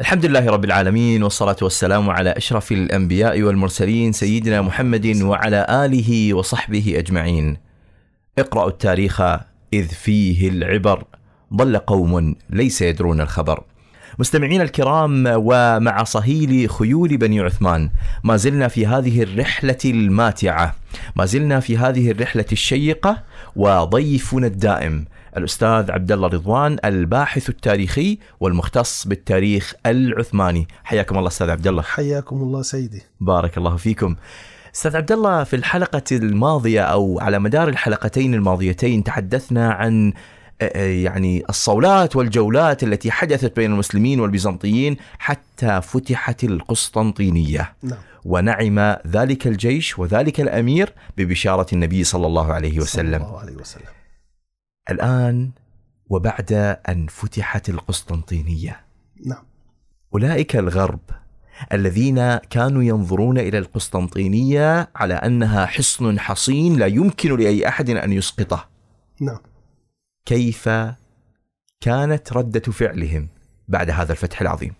الحمد لله رب العالمين والصلاة والسلام على أشرف الأنبياء والمرسلين سيدنا محمد وعلى آله وصحبه أجمعين. اقرأوا التاريخ إذ فيه العبر ضل قوم ليس يدرون الخبر. مستمعينا الكرام ومع صهيل خيول بني عثمان ما زلنا في هذه الرحلة الماتعة ما زلنا في هذه الرحلة الشيقة وضيفنا الدائم الأستاذ عبد الله رضوان الباحث التاريخي والمختص بالتاريخ العثماني. حياكم الله أستاذ عبد الله حياكم الله سيدي. بارك الله فيكم. أستاذ عبد الله في الحلقة الماضية أو على مدار الحلقتين الماضيتين تحدثنا عن يعني الصولات والجولات التي حدثت بين المسلمين والبيزنطيين حتى فتحت القسطنطينية. نعم. ونعم ذلك الجيش وذلك الأمير ببشارة النبي صلى الله عليه وسلم. صلى الله عليه وسلم. الآن وبعد أن فتحت القسطنطينية. نعم. أولئك الغرب الذين كانوا ينظرون إلى القسطنطينية على أنها حصن حصين لا يمكن لأي أحد أن يسقطه. نعم. كيف كانت ردة فعلهم بعد هذا الفتح العظيم؟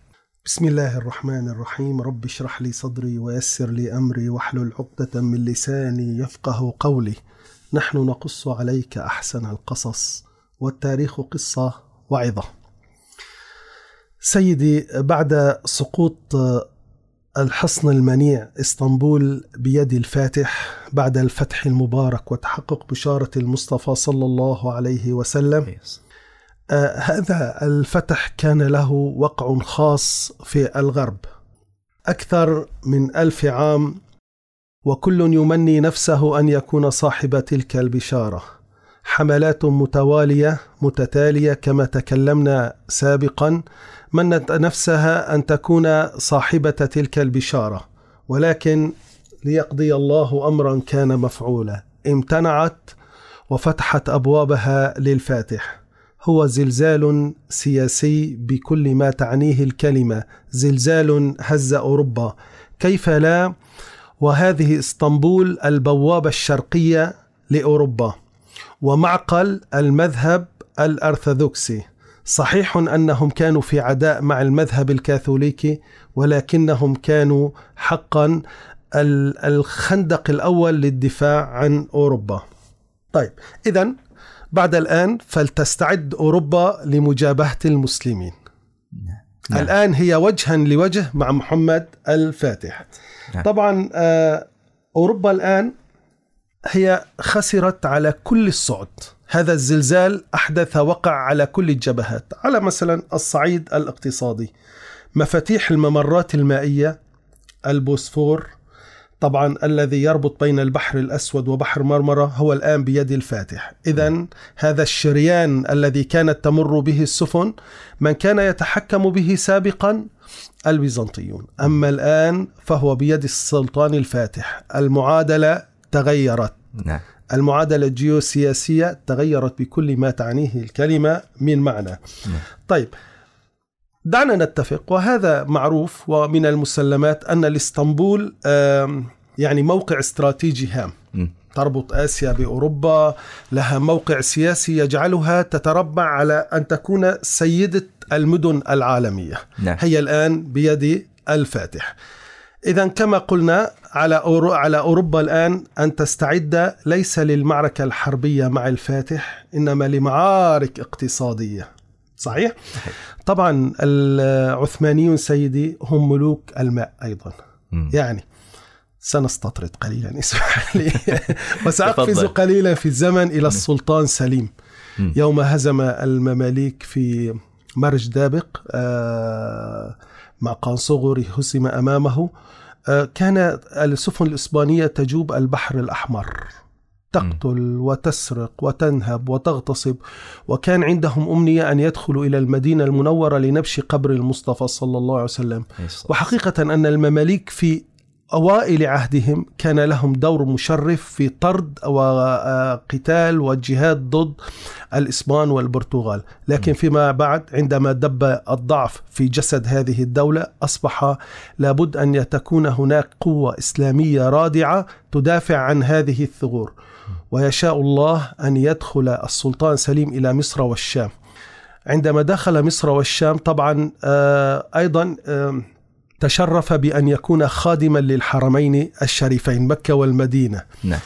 بسم الله الرحمن الرحيم. رب اشرح لي صدري ويسر لي أمري واحلل عقدة من لساني يفقه قولي. نحن نقص عليك أحسن القصص والتاريخ قصة وعظة. سيدي بعد سقوط الحصن المنيع إسطنبول بيد الفاتح بعد الفتح المبارك وتحقق بشارة المصطفى صلى الله عليه وسلم آه هذا الفتح كان له وقع خاص في الغرب. أكثر من ألف عام وكل يمني نفسه أن يكون صاحب تلك البشارة. حملات متوالية متتالية كما تكلمنا سابقا منت نفسها أن تكون صاحبة تلك البشارة. ولكن ليقضي الله أمرا كان مفعولا. امتنعت وفتحت أبوابها للفاتح. هو زلزال سياسي بكل ما تعنيه الكلمة. زلزال هز أوروبا. كيف لا وهذه إسطنبول البوابة الشرقية لأوروبا ومعقل المذهب الأرثوذكسي صحيح أنهم كانوا في عداء مع المذهب الكاثوليكي ولكنهم كانوا حقا الخندق الأول للدفاع عن أوروبا طيب إذا بعد الآن فلتستعد أوروبا لمجابهة المسلمين نعم. الآن هي وجها لوجه مع محمد الفاتح. طبعا أوروبا الآن هي خسرت على كل الصعد. هذا الزلزال أحدث وقع على كل الجبهات على مثلا الصعيد الاقتصادي. مفاتيح الممرات المائية البوسفور طبعا الذي يربط بين البحر الأسود وبحر مرمرة هو الآن بيد الفاتح. إذا هذا الشريان الذي كانت تمر به السفن من كان يتحكم به سابقا البيزنطيون. أما الآن فهو بيد السلطان الفاتح. المعادلة تغيرت. نعم. المعادلة الجيوسياسية تغيرت بكل ما تعنيه الكلمة من معنى. نعم. طيب دعنا نتفق وهذا معروف ومن المسلمات أن الإسطنبول يعني موقع استراتيجي هام. م. تربط آسيا بأوروبا لها موقع سياسي يجعلها تتربع على أن تكون سيدة المدن العالمية نعم. هي الآن بيد الفاتح إذا كما قلنا على على أوروبا الآن أن تستعد ليس للمعركة الحربية مع الفاتح إنما لمعارك اقتصادية صحيح؟ طبعا العثمانيون سيدي هم ملوك الماء أيضا م. يعني سنستطرد قليلا اسمح لي. وسأقفز. قليلا في الزمن إلى السلطان سليم. يوم هزم المماليك في مرج دابق آه، مع قنصغري هزم أمامه آه، كان السفن الإسبانية تجوب البحر الأحمر. تقتل وتسرق وتنهب وتغتصب وكان عندهم أمنية أن يدخلوا إلى المدينة المنورة لنبش قبر المصطفى صلى الله عليه وسلم. وحقيقة أن المماليك في أوائل عهدهم كان لهم دور مشرف في طرد وقتال والجهاد ضد الإسبان والبرتغال. لكن فيما بعد عندما دب الضعف في جسد هذه الدولة أصبح لابد أن تكون هناك قوة إسلامية رادعة تدافع عن هذه الثغور. ويشاء الله أن يدخل السلطان سليم إلى مصر والشام. عندما دخل مصر والشام طبعا آه، أيضا تشرف بأن يكون خادما للحرمين الشريفين مكة والمدينة. نعم.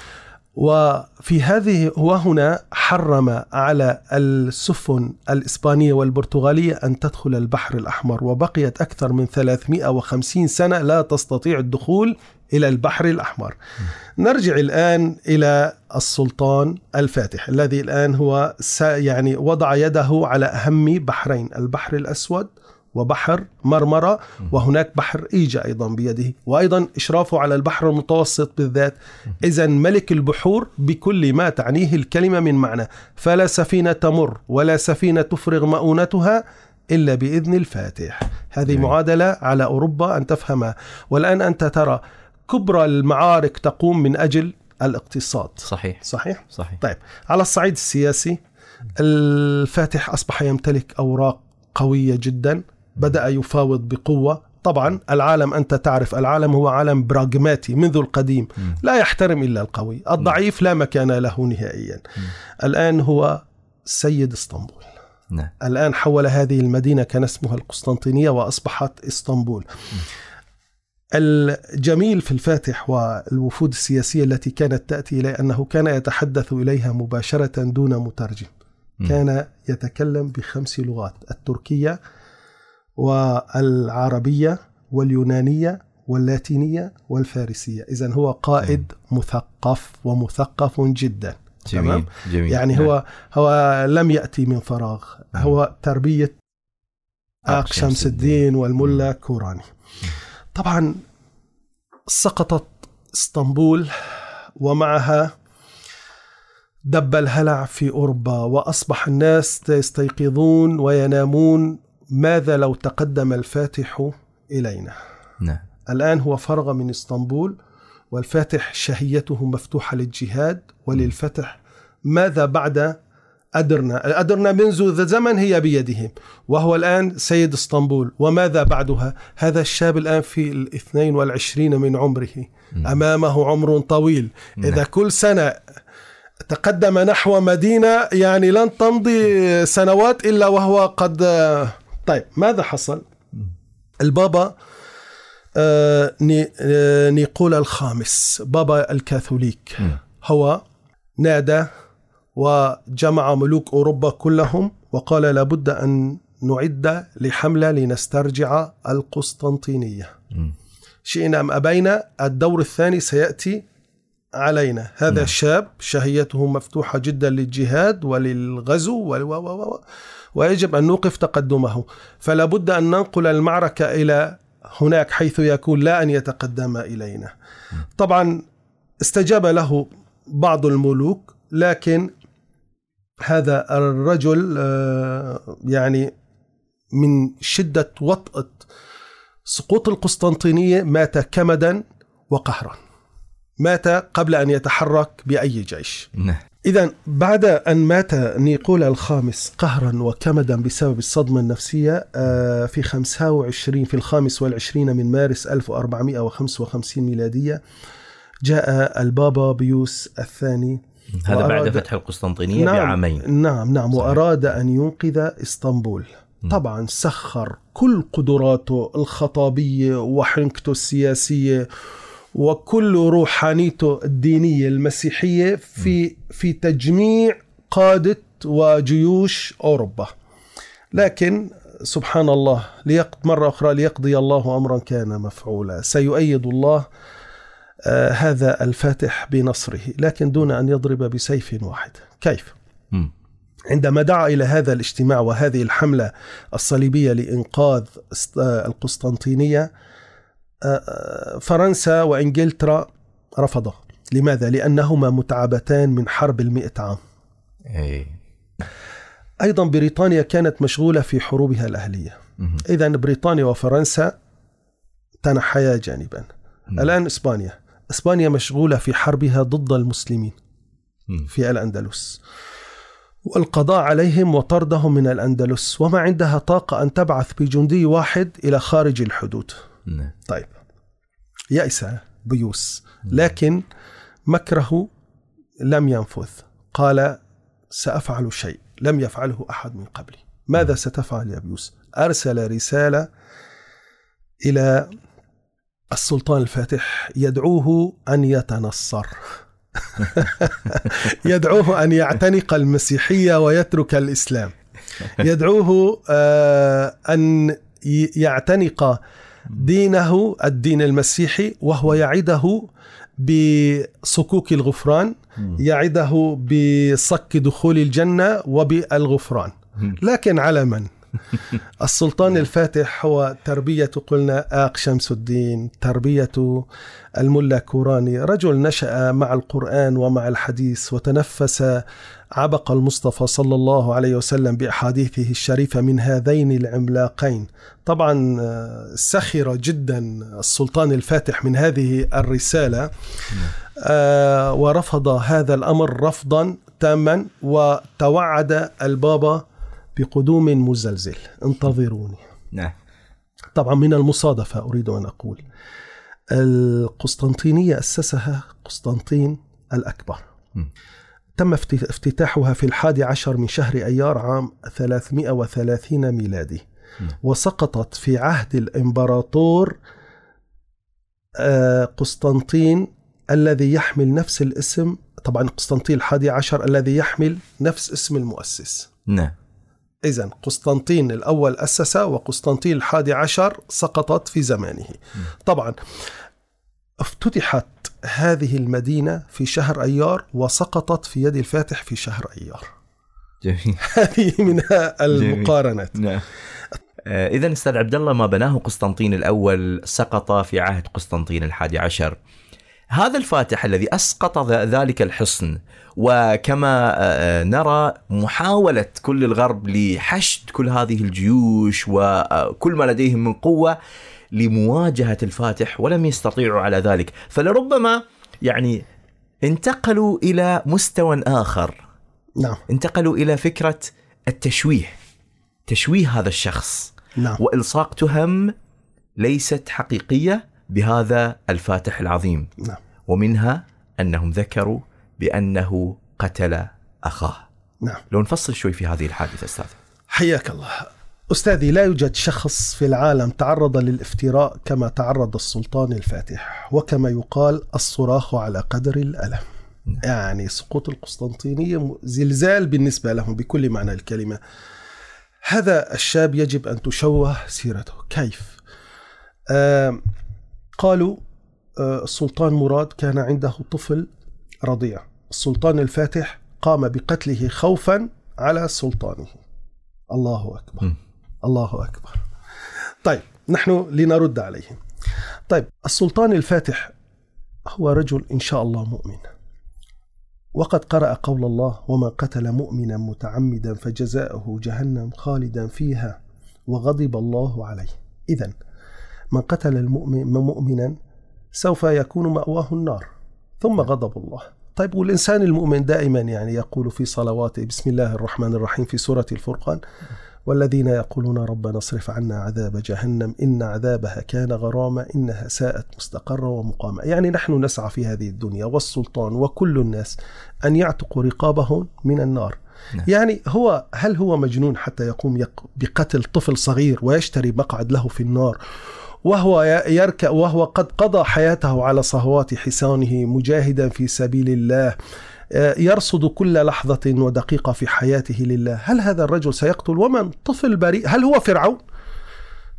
وفي هذه وهنا حرم على السفن الإسبانية والبرتغالية أن تدخل البحر الأحمر وبقيت أكثر من 350 سنة لا تستطيع الدخول إلى البحر الأحمر. نرجع الآن إلى السلطان الفاتح الذي الآن هو يعني وضع يده على أهم بحرين البحر الأسود وبحر مرمرة وهناك بحر إيجا أيضا بيده. وأيضا إشرافه على البحر المتوسط بالذات. إذا ملك البحور بكل ما تعنيه الكلمة من معنى. فلا سفينة تمر ولا سفينة تفرغ مؤونتها إلا بإذن الفاتح. هذه. معادلة على أوروبا أن تفهمها. والآن أنت ترى كبرى المعارك تقوم من أجل الاقتصاد. صحيح. صحيح؟ صحيح. طيب. على الصعيد السياسي الفاتح أصبح يمتلك أوراق قوية جدا. بدأ يفاوض بقوة. طبعا العالم أنت تعرف العالم هو عالم براغماتي منذ القديم. لا يحترم إلا القوي. الضعيف لا مكان له نهائيا. الآن هو سيد إسطنبول. نعم. الآن حول هذه المدينة كان اسمها القسطنطينية وأصبحت إسطنبول. الجميل في الفاتح والوفود السياسية التي كانت تأتي إليه أنه كان يتحدث إليها مباشرة دون مترجم. كان يتكلم بخمس لغات التركية والعربية واليونانية واللاتينية والفارسية. إذا هو قائد مثقف ومثقف جدا. جميل تمام؟ جميل. يعني نعم. هو هو لم يأتي من فراغ. هو تربية آق شمس الدين. والملا كوراني. طبعا سقطت إسطنبول ومعها دب الهلع في أوروبا وأصبح الناس يستيقظون وينامون ماذا لو تقدم الفاتح إلينا؟ نعم. الآن هو فرغ من إسطنبول والفاتح شهيته مفتوحة للجهاد وللفتح. ماذا بعد أدرنا؟ أدرنا منذ زمن هي بيدهم وهو الآن سيد إسطنبول. وماذا بعدها؟ هذا الشاب الآن في الاثنين والعشرين من عمره. أمامه عمر طويل. إذا كل سنة تقدم نحو مدينة يعني لن تمضي سنوات إلا وهو قد طيب ماذا حصل البابا آه، ني- آه، نيقولا الخامس بابا الكاثوليك. هو نادى وجمع ملوك أوروبا كلهم وقال لابد أن نعد لحملة لنسترجع القسطنطينية. شئنا أم أبينا الدور الثاني سيأتي علينا. هذا نعم. الشاب شهيته مفتوحة جدا للجهاد وللغزو و و و ويجب أن نوقف تقدمه. فلا بد أن ننقل المعركة إلى هناك حيث يكون لا أن يتقدم إلينا. طبعا استجاب له بعض الملوك لكن هذا الرجل آه، يعني من شدة وطأة سقوط القسطنطينية مات كمدا وقهرا. مات قبل أن يتحرك بأي جيش. نعم. إذا بعد أن مات نيقولا الخامس قهرا وكمدا بسبب الصدمة النفسية آه، في 25 في الخامس والعشرين من مارس 1455 ميلادية جاء البابا بيوس الثاني. هذا بعد فتح القسطنطينية بعامين. نعم نعم. صحيح. وأراد أن ينقذ إسطنبول. م. طبعا سخر كل قدراته الخطابية وحنكته السياسية وكل روحانيته الدينية المسيحية في في تجميع قادة وجيوش أوروبا. لكن سبحان الله ليقض مرة أخرى ليقضي الله أمرا كان مفعولا. سيؤيد الله آه، هذا الفاتح بنصره لكن دون أن يضرب بسيف واحد. كيف؟ عندما دعا إلى هذا الاجتماع وهذه الحملة الصليبية لإنقاذ آه، القسطنطينية فرنسا وإنجلترا رفضا لماذا؟ لأنهما متعبتان من حرب المئة عام إيه. أيضا بريطانيا كانت مشغولة في حروبها الأهلية. إذا بريطانيا وفرنسا تنحيا جانبا مم. الآن إسبانيا إسبانيا مشغولة في حربها ضد المسلمين مم. في الأندلس والقضاء عليهم وطردهم من الأندلس وما عندها طاقة أن تبعث بجندي واحد إلى خارج الحدود نعم. طيب. يأس بيوس. لكن مكره لم ينفذ قال سأفعل شيء. لم يفعله أحد من قبلي. ماذا ستفعل يا بيوس؟ أرسل رسالة إلى السلطان الفاتح. يدعوه أن يتنصر. يدعوه أن يعتنق المسيحية ويترك الإسلام. يدعوه آه، أن يعتنق دينه الدين المسيحي وهو يعده بصكوك الغفران يعده بصك دخول الجنة وبالغفران. لكن على من؟ السلطان الفاتح هو تربية قلنا آق شمس الدين تربية الملا كوراني. رجل نشأ مع القرآن ومع الحديث وتنفس عبق المصطفى صلى الله عليه وسلم بأحاديثه الشريفة من هذين العملاقين. طبعا سخر جدا السلطان الفاتح من هذه الرسالة. آه، ورفض هذا الأمر رفضا تاما وتوعد البابا بقدوم مزلزل. انتظروني. نعم. طبعا من المصادفة أريد أن أقول. القسطنطينية أسسها قسطنطين الأكبر. م. تم افتتاحها في الحادي عشر من شهر أيار عام 330 ميلادي. م. وسقطت في عهد الإمبراطور آه، قسطنطين الذي يحمل نفس الاسم. طبعا قسطنطين الحادي عشر الذي يحمل نفس اسم المؤسس. نعم. إذا قسطنطين الأول أسس وقسطنطين الحادي عشر سقطت في زمانه. طبعا افتتحت هذه المدينة في شهر أيار وسقطت في يد الفاتح في شهر أيار. جميل. هذه من المقارنات. نعم. آه، إذا أستاذ عبد الله ما بناه قسطنطين الأول سقط في عهد قسطنطين الحادي عشر. هذا الفاتح الذي أسقط ذلك الحصن وكما آه، آه، نرى محاولة كل الغرب لحشد كل هذه الجيوش وكل ما لديهم من قوة لمواجهة الفاتح ولم يستطيعوا على ذلك. فلربما يعني انتقلوا إلى مستوى آخر. نعم. انتقلوا إلى فكرة التشويه تشويه هذا الشخص. نعم. وإلصاق تهم ليست حقيقية بهذا الفاتح العظيم نعم. ومنها أنهم ذكروا بأنه قتل أخاه نعم. لو نفصل شوي في هذه الحادثة أستاذ حياك الله أستاذي لا يوجد شخص في العالم تعرض للافتراء كما تعرض السلطان الفاتح وكما يقال الصراخ على قدر الألم نعم. يعني سقوط القسطنطينية زلزال بالنسبة لهم بكل معنى الكلمة هذا الشاب يجب أن تشوه سيرته كيف؟ آه قالوا آه، السلطان مراد كان عنده طفل رضيع. السلطان الفاتح قام بقتله خوفا على سلطانه. الله أكبر. م. الله أكبر. طيب نحن لنرد عليه. طيب السلطان الفاتح هو رجل إن شاء الله مؤمن. وقد قرأ قول الله ومن قتل مؤمنا متعمدا فجزاؤه جهنم خالدا فيها وغضب الله عليه. إذا من قتل المؤمن مؤمنا سوف يكون مأواه النار. ثم غضب الله. طيب والإنسان المؤمن دائما يعني يقول في صلواته بسم الله الرحمن الرحيم في سورة الفرقان والذين يقولون ربنا اصرف عنا عذاب جهنم إن عذابها كان غراما إنها ساءت مستقرا ومقاما. يعني نحن نسعى في هذه الدنيا والسلطان وكل الناس أن يعتقوا رقابهم من النار. نعم. يعني هو هل هو مجنون حتى يقوم بقتل طفل صغير ويشتري مقعد له في النار وهو يركع وهو قد قضى حياته على صهوات حصانه مجاهدا في سبيل الله. آه، يرصد كل لحظة ودقيقة في حياته لله. هل هذا الرجل سيقتل؟ ومن؟ طفل بريء. هل هو فرعون؟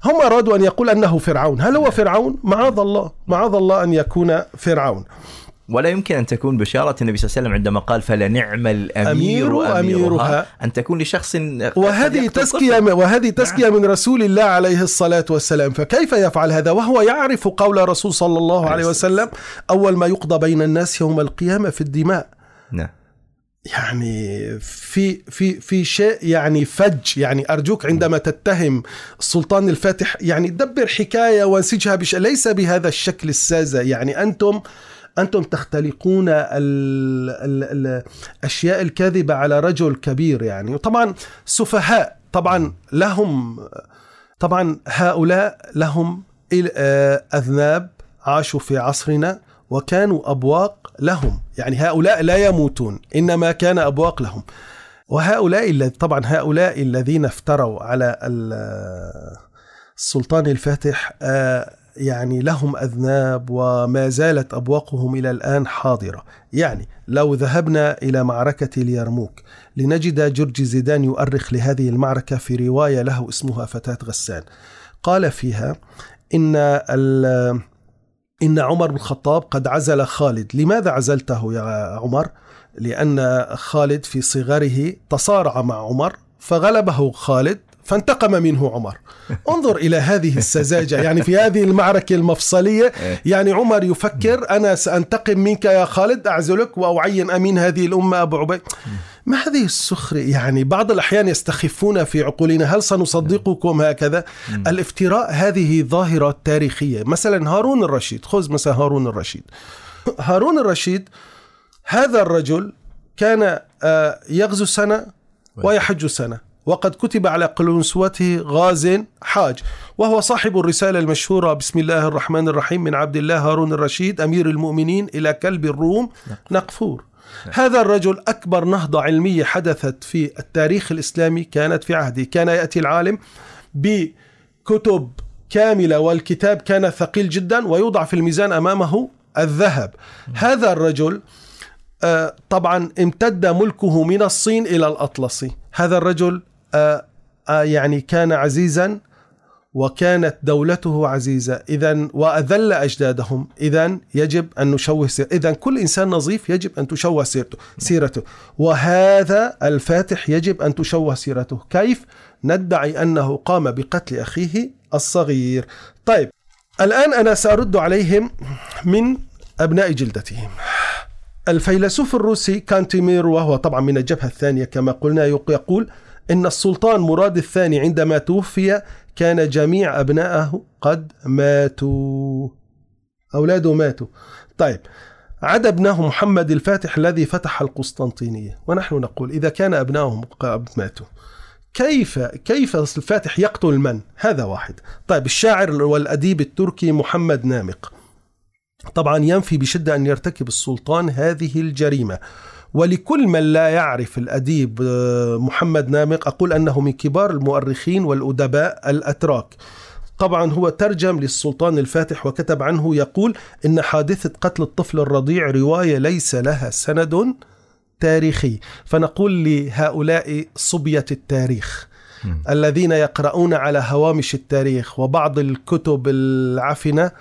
هم أرادوا أن يقول أنه فرعون. هل هو فرعون؟ معاذ الله. معاذ الله أن يكون فرعون. ولا يمكن أن تكون بشارة النبي صلى الله عليه وسلم عندما قال فلنعم الأمير أمير أميرها أن تكون لشخص وهذه تزكية وهذه تزكية من رسول الله عليه الصلاة والسلام. فكيف يفعل هذا؟ وهو يعرف قول الرسول صلى الله عليه وسلم أول ما يقضى بين الناس يوم القيامة في الدماء. نعم. يعني في في في شيء يعني فج. يعني أرجوك عندما تتهم السلطان الفاتح يعني دبر حكاية وانسجها بش ليس بهذا الشكل الساذج. يعني أنتم أنتم تختلقون الأشياء الكاذبة على رجل كبير يعني. وطبعا سفهاء طبعا لهم طبعا هؤلاء لهم أذناب عاشوا في عصرنا وكانوا أبواق لهم. يعني هؤلاء لا يموتون إنما كان أبواق لهم. وهؤلاء طبعا هؤلاء الذين افتروا على السلطان الفاتح آه، يعني لهم أذناب وما زالت أبواقهم إلى الآن حاضرة. يعني لو ذهبنا إلى معركة اليرموك لنجد جورج زيدان يؤرخ لهذه المعركة في رواية له اسمها فتاة غسان. قال فيها إن إن عمر بن الخطاب قد عزل خالد. لماذا عزلته يا عمر؟ لأن خالد في صغره تصارع مع عمر فغلبه خالد فانتقم منه عمر. انظر إلى هذه السذاجة. يعني في هذه المعركة المفصلية. يعني عمر يفكر أنا سأنتقم منك يا خالد أعزلك وأعين أمين هذه الأمة أبو عبيد. ما هذه السخرية؟ يعني بعض الأحيان يستخفون في عقولنا هل سنصدقكم هكذا؟ الافتراء هذه ظاهرة تاريخية. مثلا هارون الرشيد خذ مثلا هارون الرشيد. هارون الرشيد هذا الرجل كان آه، يغزو سنة ويحج. سنة. وقد كتب على قلنسوته غاز حاج. وهو صاحب الرسالة المشهورة بسم الله الرحمن الرحيم من عبد الله هارون الرشيد أمير المؤمنين إلى كلب الروم نقفور. هذا الرجل أكبر نهضة علمية حدثت في التاريخ الإسلامي كانت في عهده. كان يأتي العالم بكتب كاملة والكتاب كان ثقيل جدا ويوضع في الميزان أمامه الذهب. هذا الرجل آه، طبعا امتد ملكه من الصين إلى الأطلسي. هذا الرجل يعني كان عزيزا وكانت دولته عزيزة. إذا وأذل أجدادهم. إذا يجب أن نشوه سيرته إذا كل إنسان نظيف يجب أن تشوه سيرته سيرته. وهذا الفاتح يجب أن تشوه سيرته. كيف؟ ندعي أنه قام بقتل أخيه الصغير. طيب الآن أنا سأرد عليهم من أبناء جلدتهم. الفيلسوف الروسي كانتيمير وهو طبعا من الجبهة الثانية كما قلنا يقول إن السلطان مراد الثاني عندما توفي كان جميع أبنائه قد ماتوا. أولاده ماتوا. طيب عدا ابنه محمد الفاتح الذي فتح القسطنطينية. ونحن نقول إذا كان أبنائهم قد ماتوا كيف كيف الفاتح يقتل من؟ هذا واحد. طيب الشاعر والأديب التركي محمد نامق. طبعا ينفي بشدة أن يرتكب السلطان هذه الجريمة. ولكل من لا يعرف الأديب آه، محمد نامق أقول أنه من كبار المؤرخين والأدباء الأتراك طبعا هو ترجم للسلطان الفاتح وكتب عنه يقول إن حادثة قتل الطفل الرضيع رواية ليس لها سند تاريخي فنقول لهؤلاء صبية التاريخ. الذين يقرؤون على هوامش التاريخ وبعض الكتب العفنة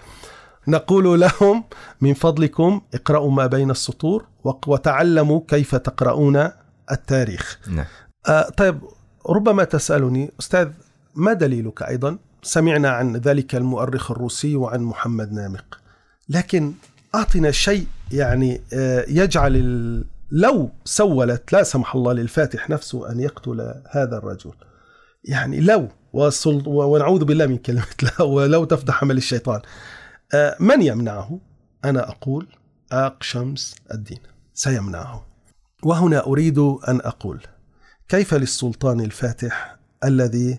نقول لهم من فضلكم اقرأوا ما بين السطور وتعلموا كيف تقرؤون التاريخ. نعم. آه طيب ربما تسألني أستاذ ما دليلك أيضا؟ سمعنا عن ذلك المؤرخ الروسي وعن محمد نامق. لكن أعطنا شيء يعني آه يجعل لو سولت لا سمح الله للفاتح نفسه أن يقتل هذا الرجل. يعني لو ونعوذ بالله من كلمة لو ولو تفتح عمل الشيطان. من يمنعه؟ أنا أقول آق شمس الدين. سيمنعه. وهنا أريد أن أقول كيف للسلطان الفاتح الذي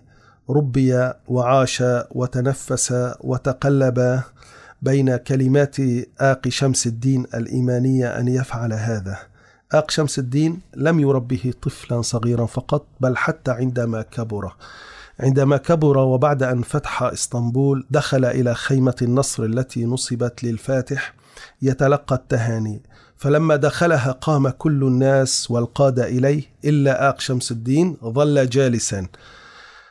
ربي وعاش وتنفس وتقلب بين كلمات آق شمس الدين الإيمانية أن يفعل هذا؟ آق شمس الدين لم يربه طفلا صغيرا فقط بل حتى عندما كبر. عندما كبر وبعد أن فتح إسطنبول دخل إلى خيمة النصر التي نصبت للفاتح يتلقى التهاني. فلما دخلها قام كل الناس والقادة إليه إلا آق شمس الدين ظل جالسا.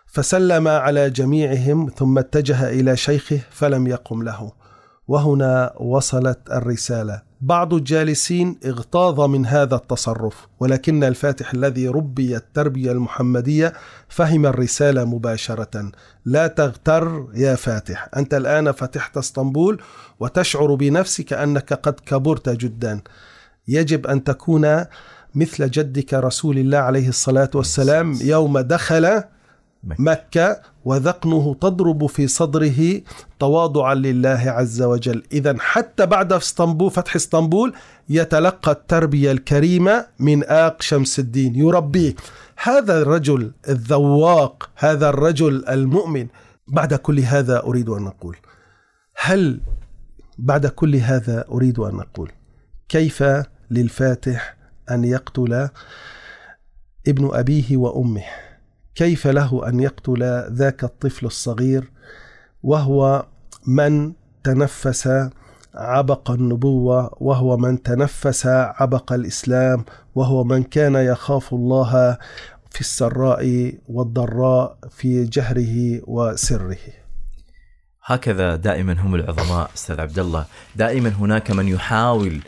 فسلم على جميعهم ثم اتجه إلى شيخه فلم يقم له. وهنا وصلت الرسالة. بعض الجالسين اغتاظ من هذا التصرف ولكن الفاتح الذي ربي التربية المحمدية فهم الرسالة مباشرة. لا تغتر يا فاتح أنت الآن فتحت اسطنبول وتشعر بنفسك أنك قد كبرت جدا. يجب أن تكون مثل جدك رسول الله عليه الصلاة والسلام يوم دخل مكة. وذقنه تضرب في صدره تواضعا لله عز وجل. إذا حتى بعد إسطنبول فتح إسطنبول يتلقى التربية الكريمة من آق شمس الدين. يربيه. هذا الرجل الذواق هذا الرجل المؤمن. بعد كل هذا أريد أن أقول هل بعد كل هذا أريد أن أقول كيف للفاتح أن يقتل ابن أبيه وأمه؟ كيف له أن يقتل ذاك الطفل الصغير وهو من تنفس عبق النبوة وهو من تنفس عبق الإسلام وهو من كان يخاف الله في السراء والضراء في جهره وسره. هكذا دائما هم العظماء أستاذ عبد الله دائما هناك من يحاول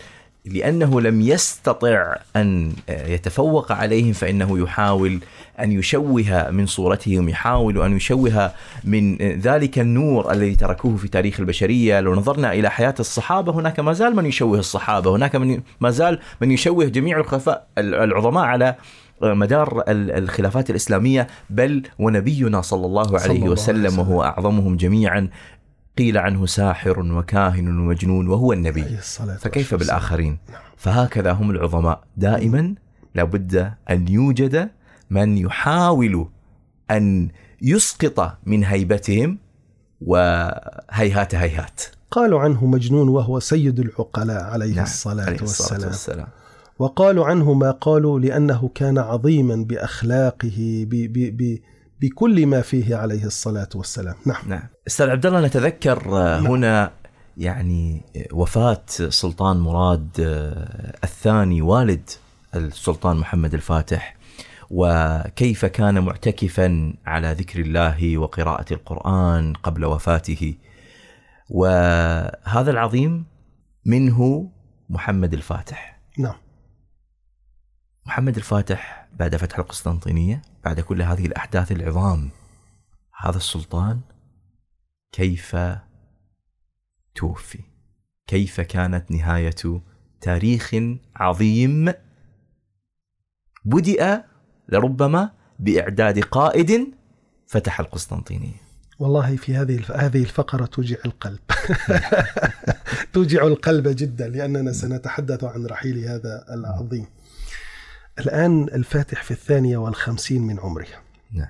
لأنه لم يستطع أن يتفوق عليهم فإنه يحاول أن يشوه من صورتهم يحاول أن يشوه من ذلك النور الذي تركوه في تاريخ البشرية لو نظرنا إلى حياة الصحابة هناك ما زال من يشوه الصحابة هناك من ما زال من يشوه جميع الخلفاء العظماء على مدار الخلافات الإسلامية بل ونبينا صلى الله عليه صلى الله وسلم. وهو أعظمهم جميعا قيل عنه ساحر وكاهن ومجنون وهو النبي. الصلاة فكيف والسلام. بالاخرين؟ فهكذا هم العظماء. دائما لابد أن يوجد من يحاول أن يسقط من هيبتهم وهيهات هيهات. قالوا عنه مجنون وهو سيد العقلاء عليه نعم، الصلاة عليه الصلاة والسلام. والسلام. وقالوا عنه ما قالوا لأنه كان عظيما بأخلاقه ب ب ب بكل ما فيه عليه الصلاة والسلام. نعم. نعم. أستاذ عبد الله نتذكر آه، نعم. هنا يعني آه، وفاة سلطان مراد آه، الثاني والد السلطان محمد الفاتح وكيف كان معتكفا على ذكر الله وقراءة القرآن قبل وفاته. وهذا العظيم منه محمد الفاتح. نعم. محمد الفاتح بعد فتح القسطنطينية. بعد كل هذه الأحداث العظام هذا السلطان كيف توفي؟ كيف كانت نهاية تاريخ عظيم؟ بدأ لربما بإعداد قائد فتح القسطنطينية. والله في هذه. هذه الفقرة توجع القلب. توجع القلب جدا لأننا سنتحدث عن رحيل هذا العظيم. الآن الفاتح في الثانية والخمسين من عمره. نعم.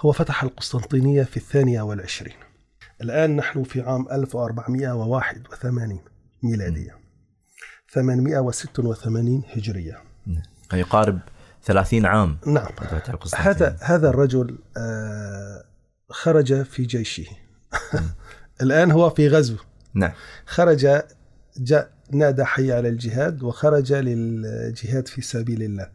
هو فتح القسطنطينية في الثانية والعشرين. الآن نحن في عام 1481 ميلادية. 886 هجرية. نعم. يقارب ثلاثين عام نعم. هذا هذا الرجل آه، خرج في جيشه. الآن هو في غزو. نعم. خرج جاء نادى حي على الجهاد وخرج للجهاد في سبيل الله.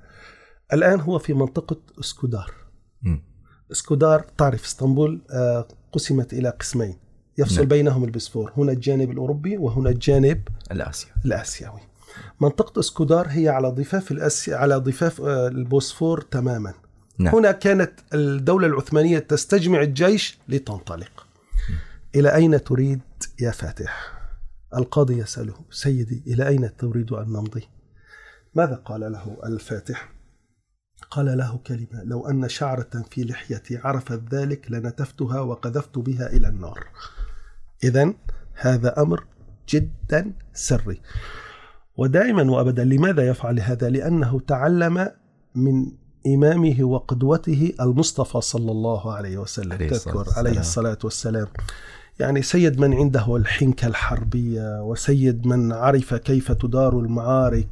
الآن هو في منطقة إسكودار. مم. إسكودار تعرف إسطنبول آه، قسمت إلى قسمين. يفصل نعم. بينهم البسفور هنا الجانب الأوروبي وهنا الجانب الآسيا الآسيوي. منطقة إسكودار هي على ضفاف الأسيا على ضفاف آه، البوسفور تماما. نعم. هنا كانت الدولة العثمانية تستجمع الجيش لتنطلق. إلى أين تريد يا فاتح؟ القاضي يسأله سيدي إلى أين تريد أن نمضي؟ ماذا قال له الفاتح؟ قال له كلمة لو أن شعرة في لحيتي عرفت ذلك لنتفتها وقذفت بها إلى النار إذا هذا أمر جدا سري ودائما وأبدا لماذا يفعل هذا؟ لأنه تعلم من إمامه وقدوته المصطفى صلى الله عليه وسلم عليه تذكر. عليه الصلاة والسلام يعني سيد من عنده الحنكة الحربية وسيد من عرف كيف تدار المعارك.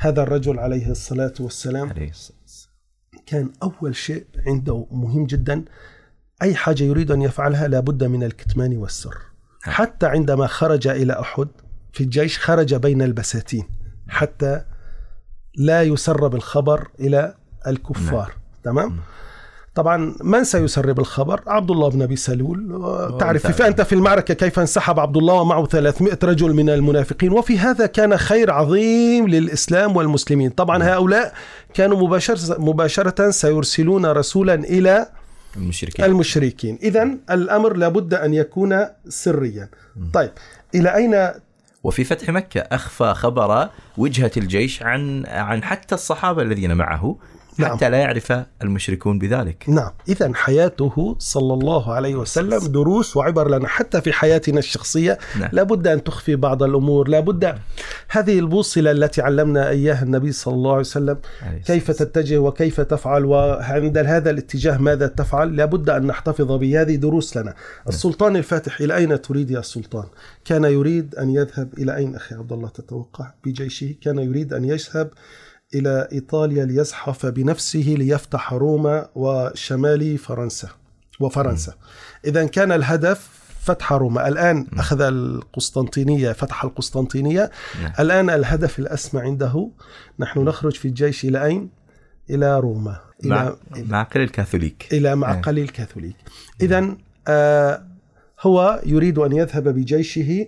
هذا الرجل عليه الصلاة والسلام عليه الصلاة. كان أول شيء عنده مهم جدا أي حاجة يريد أن يفعلها لابد من الكتمان والسر. حتى عندما خرج إلى أحد في الجيش خرج بين البساتين حتى لا يسرب الخبر إلى الكفار. تمام؟ طبعا من سيسرب الخبر؟ عبد الله بن أبي سلول. تعرف. ومثال. فأنت في المعركة كيف انسحب عبد الله ومعه 300 رجل من المنافقين؟ وفي هذا كان خير عظيم للإسلام والمسلمين. طبعا هؤلاء كانوا مباشره مباشرة سيرسلون رسولا إلى المشركين. المشركين. اذا الأمر لابد أن يكون سريا. طيب إلى أين؟ وفي فتح مكة أخفى خبر وجهة الجيش عن عن حتى الصحابة الذين معه. نعم. حتى لا يعرف المشركون بذلك. نعم. إذا حياته صلى الله عليه وسلم دروس وعبر لنا حتى في حياتنا الشخصية. نعم. لابد أن تخفي بعض الأمور لابد هذه البوصلة التي علمنا إياها النبي صلى الله عليه وسلم. عليه كيف تتجه وكيف تفعل وعند هذا الاتجاه ماذا تفعل؟ لابد أن نحتفظ بهذه دروس لنا. السلطان الفاتح إلى أين تريد يا سلطان؟ كان يريد أن يذهب إلى أين أخي عبد الله تتوقع؟ بجيشه كان يريد أن يذهب إلى إيطاليا ليزحف بنفسه ليفتح روما وشمال فرنسا وفرنسا. إذا كان الهدف فتح روما. الآن أخذ القسطنطينية فتح القسطنطينية. نعم. الآن الهدف الأسمى عنده نحن نخرج في الجيش إلى أين؟ إلى روما. مع إلى معقل الكاثوليك. إلى معقل الكاثوليك. إذا آه هو يريد أن يذهب بجيشه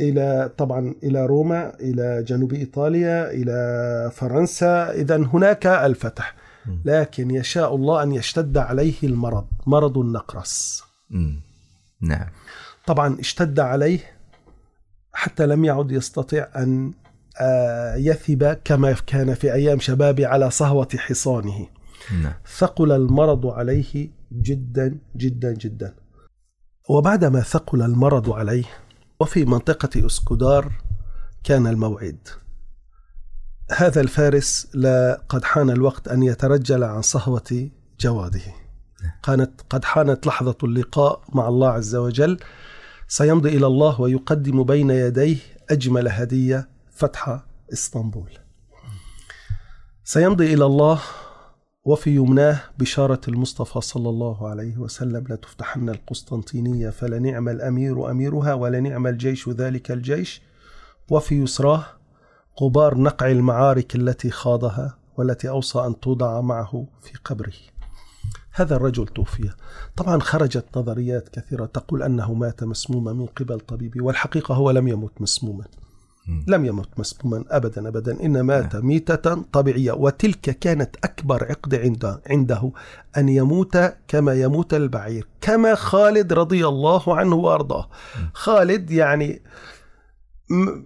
إلى طبعا إلى روما إلى جنوب إيطاليا إلى فرنسا. إذا هناك الفتح. لكن يشاء الله أن يشتد عليه المرض مرض النقرس. نعم. طبعا اشتد عليه حتى لم يعد يستطيع أن آه، يثب كما كان في أيام شبابه على صهوة حصانه. نعم. ثقل المرض عليه جدا جدا جدا. وبعدما ثقل المرض عليه وفي منطقة أسكودار كان الموعد. هذا الفارس لا قد حان الوقت أن يترجل عن صهوة جواده. كانت قد حانت لحظة اللقاء مع الله عز وجل. سيمضي إلى الله ويقدم بين يديه أجمل هدية فتح إسطنبول. سيمضي إلى الله وفي يمناه بشارة المصطفى صلى الله عليه وسلم لتفتحن القسطنطينية فلنعم الأمير أميرها ولنعم الجيش ذلك الجيش. وفي يسراه غبار نقع المعارك التي خاضها والتي أوصى أن توضع معه في قبره. هذا الرجل توفي. طبعا خرجت نظريات كثيرة تقول أنه مات مسموما من قبل طبيبه والحقيقة هو لم يمت مسموما. لم يمت مسموما ابدا ابدا. إن مات ميتة طبيعية وتلك كانت أكبر عقد عنده عنده أن يموت كما يموت البعير كما خالد رضي الله عنه وأرضاه. خالد يعني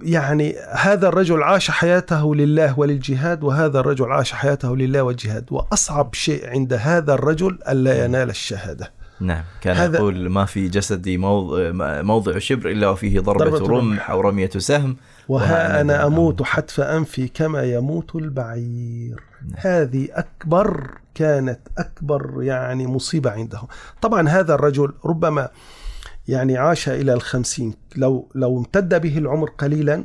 يعني هذا الرجل عاش حياته لله وللجهاد وهذا الرجل عاش حياته لله والجهاد. وأصعب شيء عند هذا الرجل الا ينال الشهادة. نعم. كان هذا- يقول ما في جسدي موضع, موضع شبر إلا وفيه ضربة ضربة رمح. رمح. أو رمية سهم. وها أنا أموت حتف أنفي كما يموت البعير. هذه أكبر كانت أكبر يعني مصيبة عنده طبعا هذا الرجل ربما يعني عاش إلى الخمسين. لو, لو امتد به العمر قليلا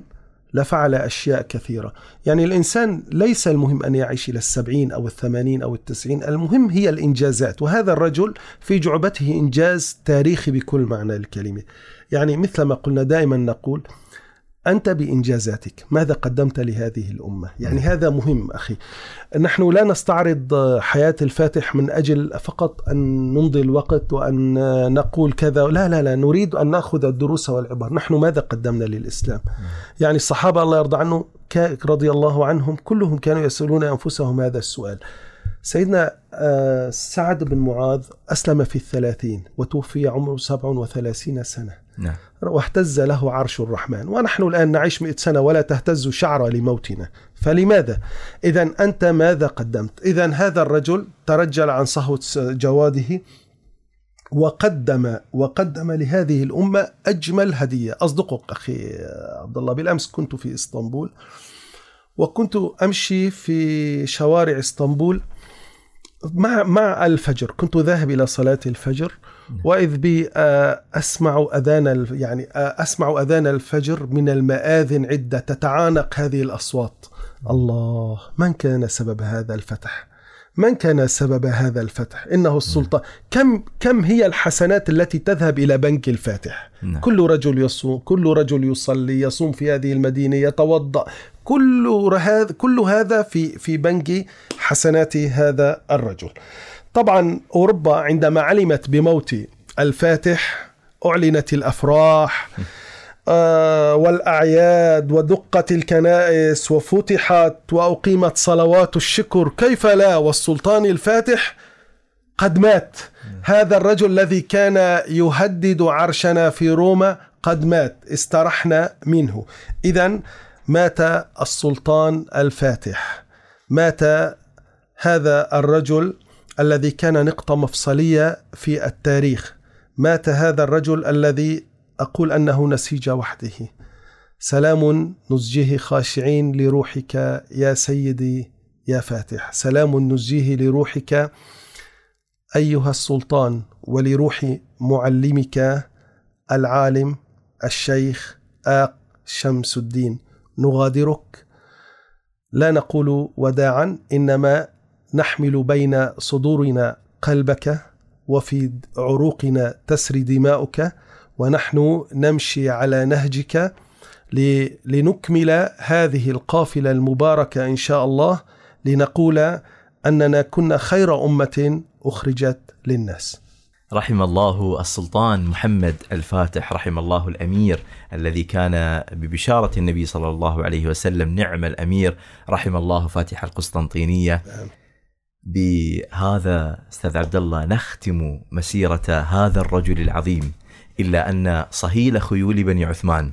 لفعل أشياء كثيرة. يعني الإنسان ليس المهم أن يعيش إلى السبعين أو الثمانين أو التسعين. المهم هي الإنجازات. وهذا الرجل في جعبته إنجاز تاريخي بكل معنى الكلمة. يعني مثل ما قلنا دائما نقول أنت بإنجازاتك. ماذا قدمت لهذه الأمة؟ يعني هذا مهم أخي. نحن لا نستعرض حياة الفاتح من أجل فقط أن نمضي الوقت وأن نقول كذا. لا لا لا نريد أن نأخذ الدروس والعبر. نحن ماذا قدمنا للإسلام؟ يعني الصحابة الله يرضى عنه رضي الله عنهم كلهم كانوا يسألون أنفسهم هذا السؤال. سيدنا آه، سعد بن معاذ أسلم في الثلاثين وتوفي عمره سبع وثلاثين سنة. نعم واهتز له عرش الرحمن ونحن الآن نعيش مئة سنة ولا تهتز شعر لموتنا فلماذا؟ إذا أنت ماذا قدمت؟ إذا هذا الرجل ترجل عن صهوة جواده وقدم وقدم لهذه الأمة أجمل هدية أصدقك أخي عبد الله بالأمس كنت في إسطنبول وكنت أمشي في شوارع إسطنبول مع مع الفجر. كنت ذاهب إلى صلاة الفجر وإذ بي آه، أسمع أذان ال- يعني آه، أسمع أذان الفجر من المآذن عدة تتعانق هذه الأصوات. الله من كان سبب هذا الفتح؟ من كان سبب هذا الفتح؟ إنه السلطان. كم كم هي الحسنات التي تذهب إلى بنك الفاتح؟ نعم. كل رجل يصوم كل رجل يصلي يصوم في هذه المدينة يتوضأ كل هذا كل هذا في في بنك حسنات هذا الرجل. طبعا أوروبا عندما علمت بموت الفاتح أعلنت الأفراح آه، والأعياد ودقت الكنائس وفتحت وأقيمت صلوات الشكر كيف لا؟ والسلطان الفاتح قد مات. هذا الرجل الذي كان يهدد عرشنا في روما قد مات. استرحنا منه. إذا مات السلطان الفاتح. مات هذا الرجل الذي كان نقطة مفصلية في التاريخ. مات هذا الرجل الذي أقول أنه نسيج وحده. سلام نزجيه خاشعين لروحك يا سيدي يا فاتح. سلام نزجيه لروحك أيها السلطان ولروح معلمك العالم الشيخ آق شمس الدين. نغادرك لا نقول وداعا إنما نحمل بين صدورنا قلبك وفي عروقنا تسري دماؤك ونحن نمشي على نهجك لنكمل هذه القافلة المباركة إن شاء الله لنقول أننا كنا خير أمة أخرجت للناس. رحم الله السلطان محمد الفاتح رحم الله الأمير الذي كان ببشارة النبي صلى الله عليه وسلم نعم الأمير رحم الله فاتح القسطنطينية. بهذا أستاذ عبد الله نختم مسيرة هذا الرجل العظيم إلا أن صهيل خيول بني عثمان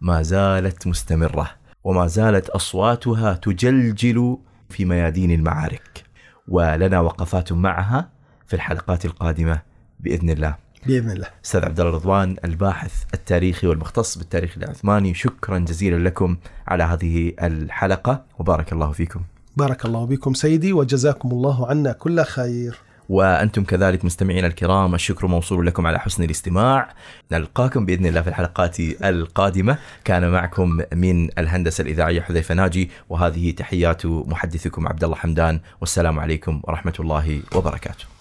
ما زالت مستمرة وما زالت أصواتها تجلجل في ميادين المعارك. ولنا وقفات معها في الحلقات القادمة. بإذن الله. بإذن الله. أستاذ عبد الله رضوان الباحث التاريخي والمختص بالتاريخ العثماني شكرا جزيلا لكم على هذه الحلقة وبارك الله فيكم. بارك الله بكم سيدي وجزاكم الله عنا كل خير. وأنتم كذلك مستمعينا الكرام الشكر موصول لكم على حسن الاستماع نلقاكم بإذن الله في الحلقات القادمة كان معكم من الهندسة الإذاعية حذيفة ناجي وهذه تحيات محدثكم عبد الله حمدان والسلام عليكم ورحمة الله وبركاته